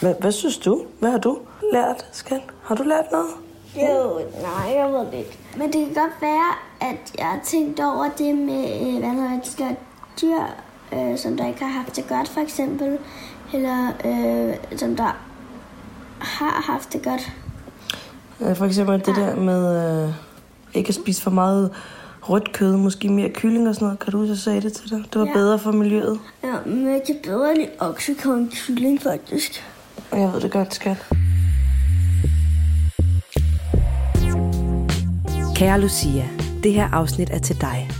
Hvad, hvad synes du? Hvad har du lært, skal? Har du lært noget? Jo, nej, jeg ved det ikke. Men det kan godt være, at jeg har tænkt over det med, øh, hvad når man skal dyr, øh, som der ikke har haft det godt, for eksempel. Eller øh, som der har haft det godt. For eksempel det der med øh, ikke at spise for meget rødt kød, måske mere kylling og sådan noget. Kan du huske, jeg sagde det til dig? Det var Ja. bedre for miljøet. Ja, men jeg kan bedre lide oksekød end kylling, faktisk. Og jeg ved det godt, skat. Kære Lucia, det her afsnit er til dig.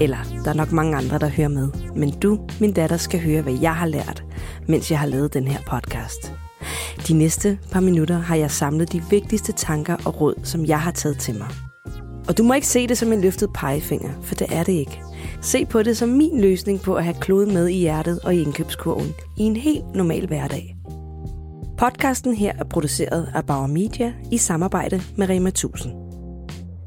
Eller der er nok mange andre, der hører med. Men du, min datter, skal høre, hvad jeg har lært, mens jeg har lavet den her podcast. De næste par minutter har jeg samlet de vigtigste tanker og råd, som jeg har taget til mig. Og du må ikke se det som en løftet pegefinger, for det er det ikke. Se på det som min løsning på at have kloden med i hjertet og i indkøbskurven i en helt normal hverdag. Podcasten her er produceret af Bauer Media i samarbejde med Rema 1000.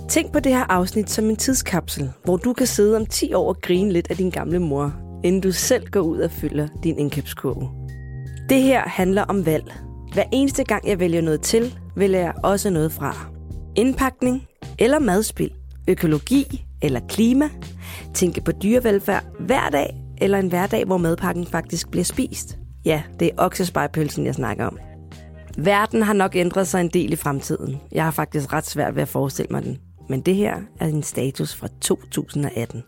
Tænk på det her afsnit som en tidskapsel, hvor du kan sidde om 10 år og grine lidt af din gamle mor, inden du selv går ud og fylder din indkøbskurve. Det her handler om valg. Hver eneste gang jeg vælger noget til, vælger jeg også noget fra. Indpakning eller madspild, økologi eller klima, tænke på dyrevelfærd hver dag eller en hverdag, hvor madpakken faktisk bliver spist. Ja, det er oksespejpølsen, jeg snakker om. Verden har nok ændret sig en del i fremtiden. Jeg har faktisk ret svært ved at forestille mig den. Men det her er en status fra 2018.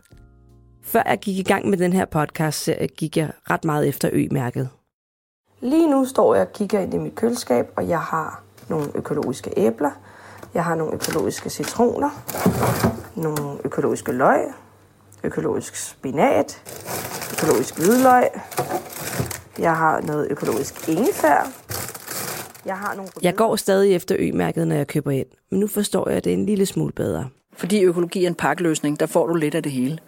Før jeg gik i gang med den her podcast, gik jeg ret meget efter ø-mærket. Lige nu står jeg og kigger ind i mit køleskab, og jeg har nogle økologiske æbler. Jeg har nogle økologiske citroner. Nogle økologiske løg. Økologisk spinat. Økologisk hvidløg. Jeg har noget økologisk ingefær. Jeg har nogle Jeg går stadig efter ø-mærket, når jeg køber ind. Men nu forstår jeg det en lille smule bedre. Fordi økologi er en pakkeløsning, der får du lidt af det hele.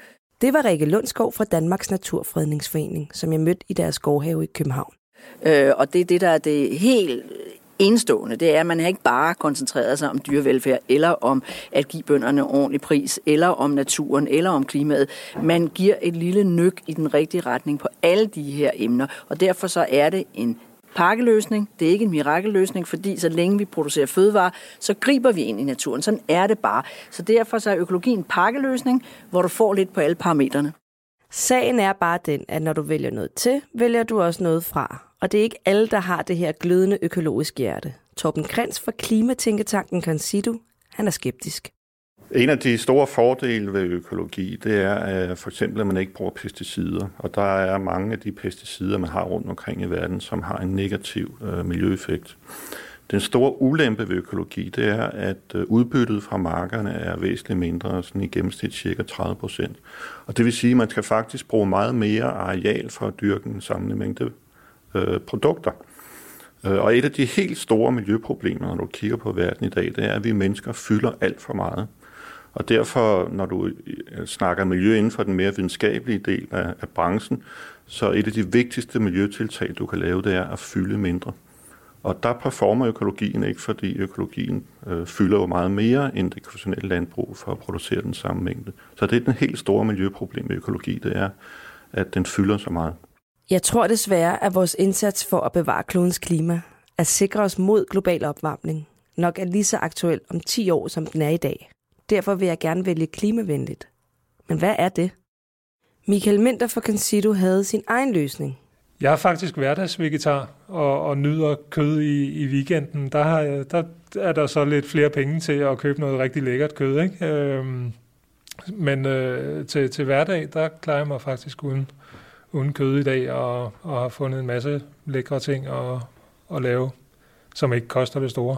Det var Rikke Lundskov fra Danmarks Naturfredningsforening, som jeg mødte i deres skovhave i København. Øh, og det er det, der er det helt enestående. Det er, at man har ikke bare koncentreret sig om dyrevelfærd, eller om at give bønderne ordentlig pris, eller om naturen, eller om klimaet. Man giver et lille nyk i den rigtige retning på alle de her emner, og derfor så er det en pakkeløsning. Det er ikke en mirakelløsning, fordi så længe vi producerer fødevarer, så griber vi ind i naturen. Sådan er det bare. Så derfor så er økologi en pakkeløsning, hvor du får lidt på alle parametrene. Sagen er bare den, at når du vælger noget til, vælger du også noget fra. Og det er ikke alle, der har det her glødende økologiske hjerte. Torben Krens fra Klimatænketanken Consido, han er skeptisk. En af de store fordele ved økologi, det er at for eksempel, at man ikke bruger pesticider. Og der er mange af de pesticider, man har rundt omkring i verden, som har en negativ øh, miljøeffekt. Den store ulempe ved økologi, det er, at øh, udbyttet fra markerne er væsentligt mindre, sådan i gennemsnit cirka 30 procent. Og det vil sige, at man skal faktisk bruge meget mere areal for at dyrke en samlet mængde øh, produkter. Øh, og et af de helt store miljøproblemer, når du kigger på verden i dag, det er, at vi mennesker fylder alt for meget. Og derfor, når du øh, snakker miljø inden for den mere videnskabelige del af, af branchen, så et af de vigtigste miljøtiltag, du kan lave, det er at fylde mindre. Og der performer økologien ikke, fordi økologien øh, fylder jo meget mere end det konventionelle landbrug for at producere den samme mængde. Så det er den helt store miljøproblem med økologi, det er, at den fylder så meget. Jeg tror desværre, at vores indsats for at bevare klodens klima, at sikre os mod global opvarmning, nok er lige så aktuel om 10 år, som den er i dag. Derfor vil jeg gerne vælge klimavenligt. Men hvad er det? Michael Minter fra Consido havde sin egen løsning. Jeg er faktisk hverdagsvegetar og, og nyder kød i, i weekenden. Der, har jeg, der er der så lidt flere penge til at købe noget rigtig lækkert kød. Ikke? Øhm, men øh, til, til hverdag, der klarer jeg mig faktisk uden, uden kød i dag, og, og har fundet en masse lækre ting at, at lave, som ikke koster det store.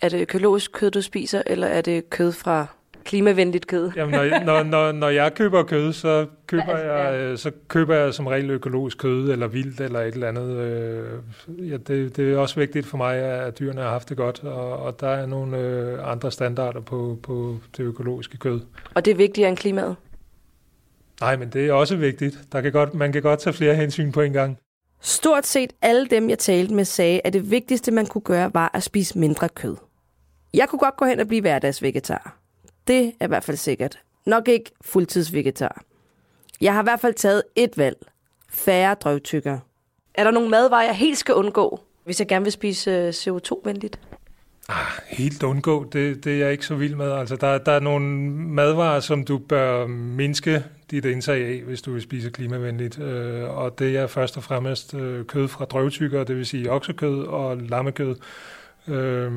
Er det økologisk kød, du spiser, eller er det kød fra klimavenligt kød? Jamen, når, når, når, når jeg køber kød, så køber, jeg, så køber jeg som regel økologisk kød, eller vildt, eller et eller andet. Øh, Ja, det, det er også vigtigt for mig, at dyrene har haft det godt, og, og der er nogle øh, andre standarder på, på det økologiske kød. Og det er vigtigere end klimaet? Nej, men det er også vigtigt. Der kan godt, man kan godt tage flere hensyn på en gang. Stort set alle dem, jeg talte med, sagde, at det vigtigste, man kunne gøre, var at spise mindre kød. Jeg kunne godt gå hen og blive hverdagsvegetar. Det er i hvert fald sikkert. Nok ikke fuldtidsvegetar. Jeg har i hvert fald taget et valg. Færre drøvtykker. Er der nogle madvarer, jeg helt skal undgå? Hvis jeg gerne vil spise øh, CO2-venligt? Ah, helt undgå, det, det er jeg ikke så vild med. Altså, der, der er nogle madvarer, som du bør mindske dit indtag af, hvis du vil spise klimavenligt. Øh, og det er først og fremmest øh, kød fra drøvtykker, det vil sige oksekød og lammekød. Øh,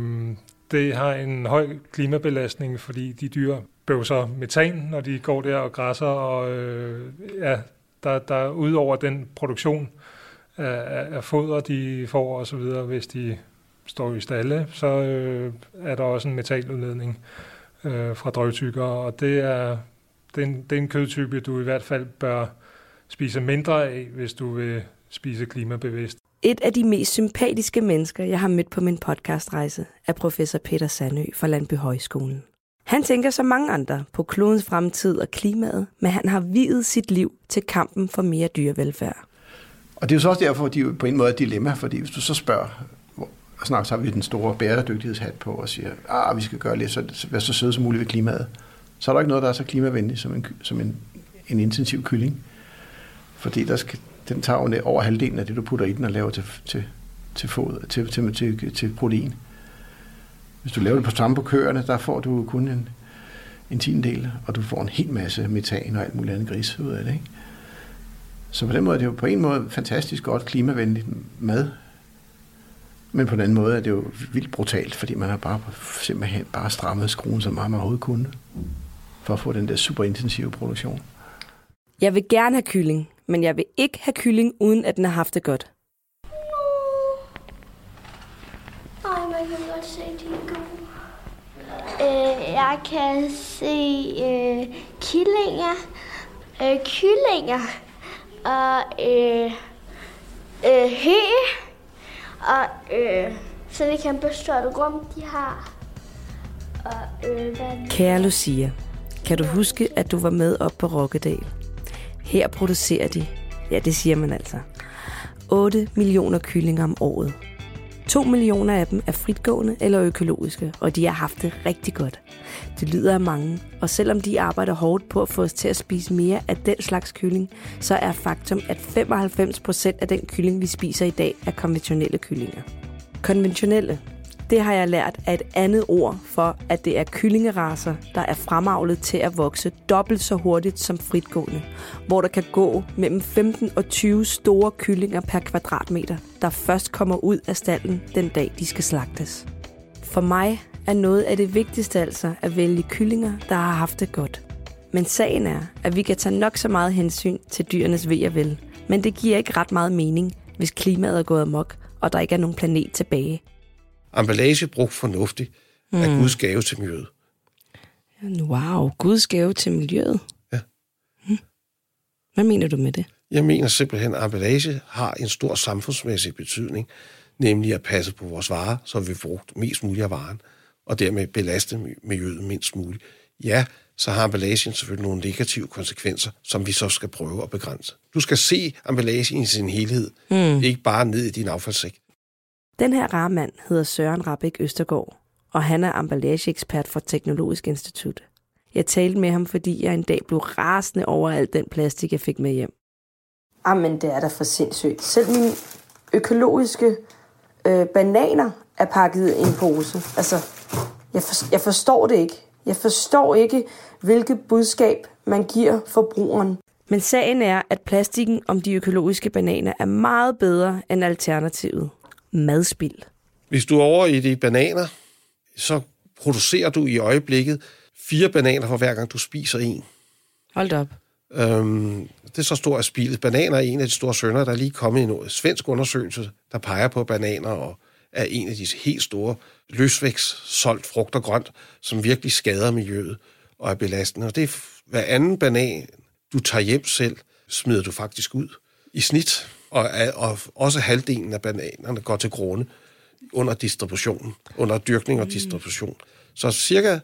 det har en høj klimabelastning, fordi de dyr bøvser metan, når de går der og græsser, og øh, ja, der, der ud over den produktion af, af foder, de får osv., hvis de står i stalle, så øh, er der også en metaludledning øh, fra drøvtykker, og det er, det, er en, det er en kødtype, du i hvert fald bør spise mindre af, hvis du vil spise klimabevidst. Et af de mest sympatiske mennesker, jeg har mødt på min podcastrejse, er professor Peter Sandø fra Landby Højskolen. Han tænker som mange andre på klodens fremtid og klimaet, men han har videt sit liv til kampen for mere dyrevelfærd. Og det er jo så også derfor, at de på en måde er et dilemma, fordi hvis du så spørger, og snart så har vi den store bæredygtighedshat på og siger, at vi skal gøre lidt, så være så søde som muligt ved klimaet, så er der ikke noget, der er så klimavenligt som en, som en, en intensiv kylling. Fordi der skal, den tager jo over halvdelen af det, du putter i den og laver til, til, til, fod, til, til, til, til protein. Hvis du laver det på samme på køerne, der får du kun en, en tiendel, og du får en hel masse metan og alt muligt andet gris ud af det. Ikke? Så på den måde er det jo på en måde fantastisk godt klimavenligt mad, men på den anden måde er det jo vildt brutalt, fordi man har bare simpelthen bare strammet skruen så meget man overhovedet kunne, for at få den der super intensive produktion. Jeg vil gerne have kylling, men jeg vil ikke have kylling, uden at den har haft det godt. Ej, man kan godt se, de er gode. Øh, jeg kan se øh, killinger, øh, kyllinger og øh, øh, hø og øh, så det kæmpe stort rum, de har. Og, øh, Kære Lucia, kan du huske, at du var med op på Rokkedal? Her producerer de, ja det siger man altså, 8 millioner kyllinger om året. 2 millioner af dem er fritgående eller økologiske, og de har haft det rigtig godt. Det lyder af mange, og selvom de arbejder hårdt på at få os til at spise mere af den slags kylling, så er faktum, at 95% af den kylling, vi spiser i dag, er konventionelle kyllinger. Konventionelle, det har jeg lært af et andet ord for, at det er kyllingeraser, der er fremavlet til at vokse dobbelt så hurtigt som fritgående, hvor der kan gå mellem 15 og 20 store kyllinger per kvadratmeter, der først kommer ud af stallen den dag, de skal slagtes. For mig er noget af det vigtigste altså at vælge kyllinger, der har haft det godt. Men sagen er, at vi kan tage nok så meget hensyn til dyrenes ved og vel, men det giver ikke ret meget mening, hvis klimaet er gået amok, og der ikke er nogen planet tilbage. Emballage brugt fornuftigt mm. er Guds gave til miljøet. Wow, Guds gave til miljøet? Ja. Hmm. Hvad mener du med det? Jeg mener simpelthen, at emballage har en stor samfundsmæssig betydning, nemlig at passe på vores varer, så vi brugt mest muligt af varen, og dermed belaste miljøet mindst muligt. Ja, så har emballagen selvfølgelig nogle negative konsekvenser, som vi så skal prøve at begrænse. Du skal se emballagen i sin helhed, mm. ikke bare ned i din affaldssæk. Den her rare mand hedder Søren Rabeck Østergaard, og han er emballageekspert for Teknologisk Institut. Jeg talte med ham, fordi jeg en dag blev rasende over alt den plastik, jeg fik med hjem. Jamen, det er da for sindssygt. Selv mine økologiske øh, bananer er pakket i en pose. Altså, jeg, for, jeg forstår det ikke. Jeg forstår ikke, hvilket budskab man giver forbrugeren. Men sagen er, at plastikken om de økologiske bananer er meget bedre end alternativet. Madspild. Hvis du er over i de bananer, så producerer du i øjeblikket fire bananer for hver gang du spiser en. Hold op. Øhm, det er så stort at spildet. Bananer er en af de store sønder. Der er lige kommet en svensk undersøgelse, der peger på bananer og er en af de helt store løsvækst solgt frugt og grønt, som virkelig skader miljøet og er belastende. Og det er hver anden banan, du tager hjem selv, smider du faktisk ud i snit. Og, og også halvdelen af bananerne går til grunde under distributionen, under dyrkning og distribution. Så cirka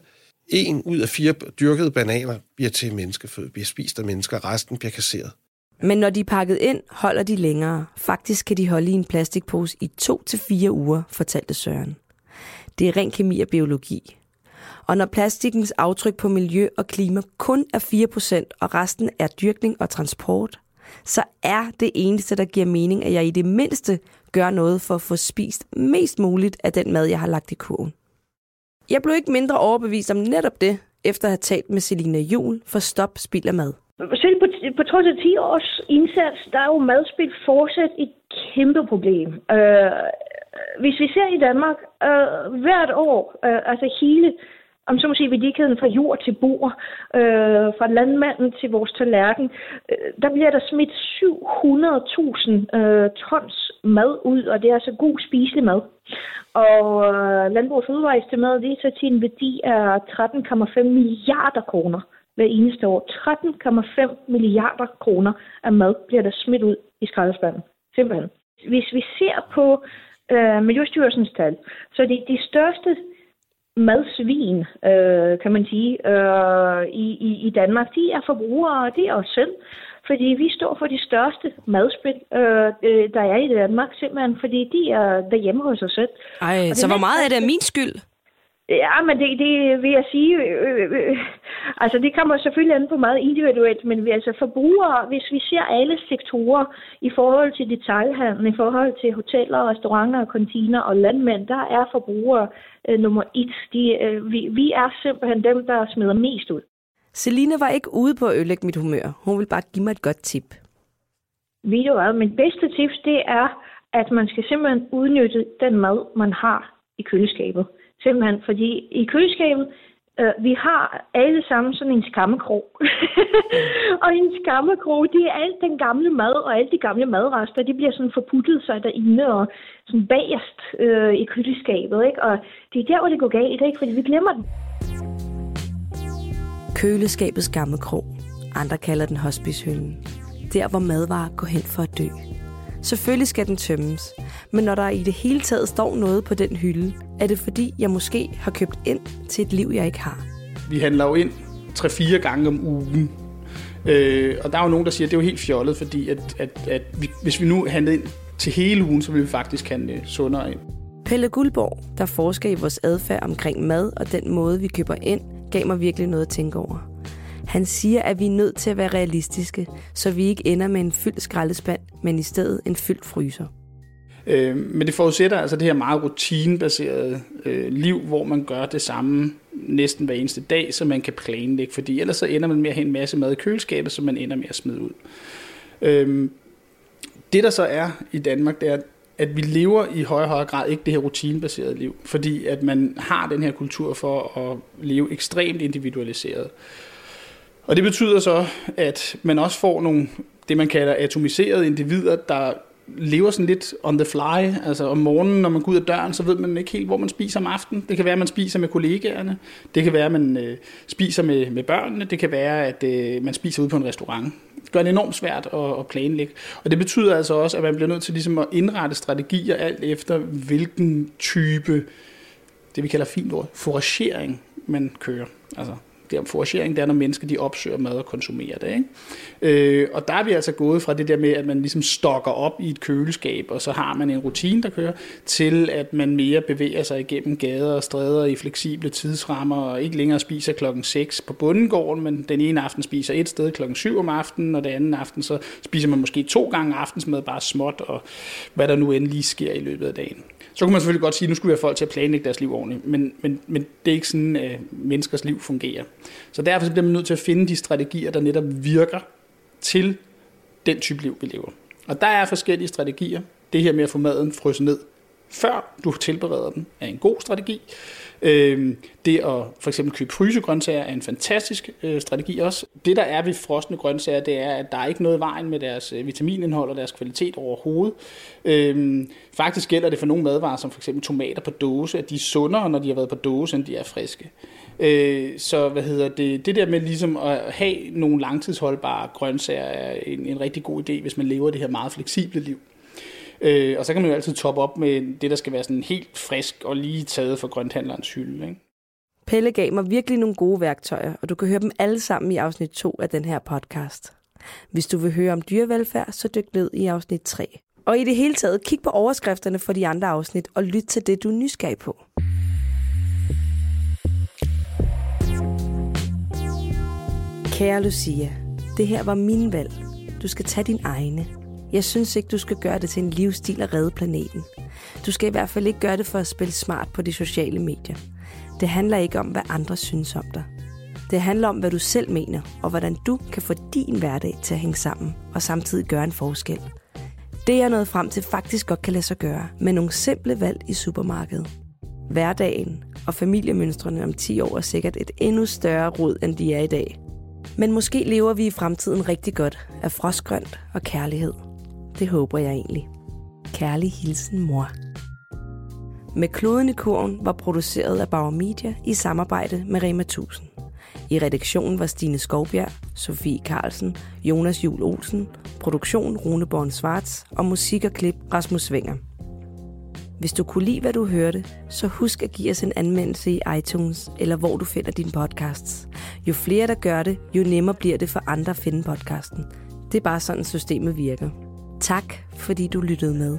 en ud af fire dyrkede bananer bliver til menneskefød, bliver spist af mennesker, resten bliver kasseret. Men når de er pakket ind, holder de længere. Faktisk kan de holde i en plastikpose i to til fire uger, fortalte Søren. Det er ren kemi og biologi. Og når plastikkens aftryk på miljø og klima kun er 4%, og resten er dyrkning og transport, så er det eneste, der giver mening, at jeg i det mindste gør noget for at få spist mest muligt af den mad, jeg har lagt i kurven. Jeg blev ikke mindre overbevist om netop det, efter at have talt med Selina Jul for Stop Spild af Mad. Selv på, på trods af 10 års indsats, der er jo madspil fortsat et kæmpe problem. Øh, hvis vi ser i Danmark, øh, hvert år, øh, altså hele om så må sige, værdikæden fra jord til bord, øh, fra landmanden til vores tallerken, øh, der bliver der smidt 700.000 øh, tons mad ud, og det er altså god spiselig mad. Og øh, Landbrug og det er så til en værdi af 13,5 milliarder kroner hver eneste år. 13,5 milliarder kroner af mad bliver der smidt ud i skraldespanden. Simpelthen. Hvis vi ser på øh, Miljøstyrelsens tal, så det de største madsvin, øh, kan man sige, øh, i, i, i Danmark, de er forbrugere, og det er os selv. Fordi vi står for de største madspil, øh, øh der er i Danmark, simpelthen, fordi de er derhjemme hos os selv. Ej, så hvor meget er det min skyld? Ja, men det, det vil jeg sige, øh, øh, øh, altså det kommer selvfølgelig an på meget individuelt, men vi altså forbrugere, hvis vi ser alle sektorer i forhold til detaljhandlen, i forhold til hoteller, restauranter, kantiner og landmænd, der er forbrugere øh, nummer et. De, øh, vi, vi er simpelthen dem, der smider mest ud. Celine var ikke ude på at ødelægge mit humør. Hun vil bare give mig et godt tip. Ved du hvad, mit bedste tips, det er, at man skal simpelthen udnytte den mad, man har i køleskabet. Simpelthen, fordi i køleskabet, øh, vi har alle sammen sådan en skammekrog. og en skammekrog, det er alt den gamle mad, og alle de gamle madrester, de bliver sådan forputtet sig derinde og sådan bagerst øh, i køleskabet. Ikke? Og det er der, hvor det går galt, ikke? fordi vi glemmer den. Køleskabets skammekrog. Andre kalder den hospicehylden. Der, hvor madvarer går hen for at dø. Selvfølgelig skal den tømmes, men når der i det hele taget står noget på den hylde, er det fordi, jeg måske har købt ind til et liv, jeg ikke har. Vi handler jo ind 3-4 gange om ugen. Øh, og der er jo nogen, der siger, at det er jo helt fjollet, fordi at, at, at vi, hvis vi nu handlede ind til hele ugen, så ville vi faktisk handle sundere ind. Pelle Guldborg, der forsker i vores adfærd omkring mad og den måde, vi køber ind, gav mig virkelig noget at tænke over. Han siger, at vi er nødt til at være realistiske, så vi ikke ender med en fyldt skraldespand, men i stedet en fyldt fryser. Øh, men det forudsætter altså det her meget rutinebaserede øh, liv, hvor man gør det samme næsten hver eneste dag, så man kan planlægge, fordi ellers så ender man med at have en masse mad i køleskabet, som man ender med at smide ud. Øh, det der så er i Danmark, det er, at vi lever i højere og højere grad ikke det her rutinebaserede liv, fordi at man har den her kultur for at leve ekstremt individualiseret. Og det betyder så, at man også får nogle, det man kalder atomiserede individer, der lever sådan lidt on the fly. Altså om morgenen, når man går ud af døren, så ved man ikke helt, hvor man spiser om aftenen. Det kan være, at man spiser med kollegaerne. Det kan være, at man øh, spiser med, med børnene. Det kan være, at øh, man spiser ude på en restaurant. Det gør det enormt svært at, at planlægge. Og det betyder altså også, at man bliver nødt til ligesom at indrette strategier alt efter, hvilken type, det vi kalder fint ord, foragering, man kører. Altså det om foragering, det er, når mennesker de opsøger mad og konsumerer det. Ikke? Øh, og der er vi altså gået fra det der med, at man ligesom stokker op i et køleskab, og så har man en rutine, der kører, til at man mere bevæger sig igennem gader og stræder i fleksible tidsrammer, og ikke længere spiser klokken 6 på bundegården, men den ene aften spiser et sted klokken 7 om aftenen, og den anden aften så spiser man måske to gange aftensmad, bare småt, og hvad der nu endelig sker i løbet af dagen. Så kunne man selvfølgelig godt sige, at nu skulle vi have folk til at planlægge deres liv ordentligt, men, men, men det er ikke sådan, at menneskers liv fungerer. Så derfor bliver man nødt til at finde de strategier, der netop virker til den type liv, vi lever. Og der er forskellige strategier. Det her med at få maden frosset ned, før du tilbereder den, er en god strategi. Øhm, det at for eksempel købe frysegrøntsager er en fantastisk øh, strategi også. Det der er ved frosne grøntsager, det er, at der er ikke noget vejen med deres øh, vitaminindhold og deres kvalitet overhovedet. Øhm, faktisk gælder det for nogle madvarer, som for eksempel tomater på dåse, at de er sundere, når de har været på dåse, end de er friske. Øh, så hvad hedder det, det der med ligesom at have nogle langtidsholdbare grøntsager er en, en rigtig god idé, hvis man lever det her meget fleksible liv. Øh, og så kan man jo altid toppe op med det, der skal være sådan helt frisk og lige taget fra grønthandlerens hylde. Ikke? Pelle gav mig virkelig nogle gode værktøjer, og du kan høre dem alle sammen i afsnit 2 af den her podcast. Hvis du vil høre om dyrevelfærd, så dyk ned i afsnit 3. Og i det hele taget, kig på overskrifterne for de andre afsnit og lyt til det, du er nysgerrig på. Kære Lucia, det her var min valg. Du skal tage din egne. Jeg synes ikke, du skal gøre det til en livsstil at redde planeten. Du skal i hvert fald ikke gøre det for at spille smart på de sociale medier. Det handler ikke om, hvad andre synes om dig. Det handler om, hvad du selv mener, og hvordan du kan få din hverdag til at hænge sammen, og samtidig gøre en forskel. Det jeg nået frem til faktisk godt kan lade sig gøre, med nogle simple valg i supermarkedet. Hverdagen og familiemønstrene om 10 år er sikkert et endnu større rod, end de er i dag. Men måske lever vi i fremtiden rigtig godt af frostgrønt og kærlighed. Det håber jeg egentlig. Kærlig hilsen, mor. Med kloden i kurven var produceret af Bauer Media i samarbejde med Rema 1000. I redaktionen var Stine Skovbjerg, Sofie Carlsen, Jonas Jul Olsen, produktion Rune Born Svarts og musik og klip Rasmus Svinger. Hvis du kunne lide, hvad du hørte, så husk at give os en anmeldelse i iTunes eller hvor du finder dine podcasts. Jo flere, der gør det, jo nemmere bliver det for andre at finde podcasten. Det er bare sådan, systemet virker. Tak, fordi du lyttede med.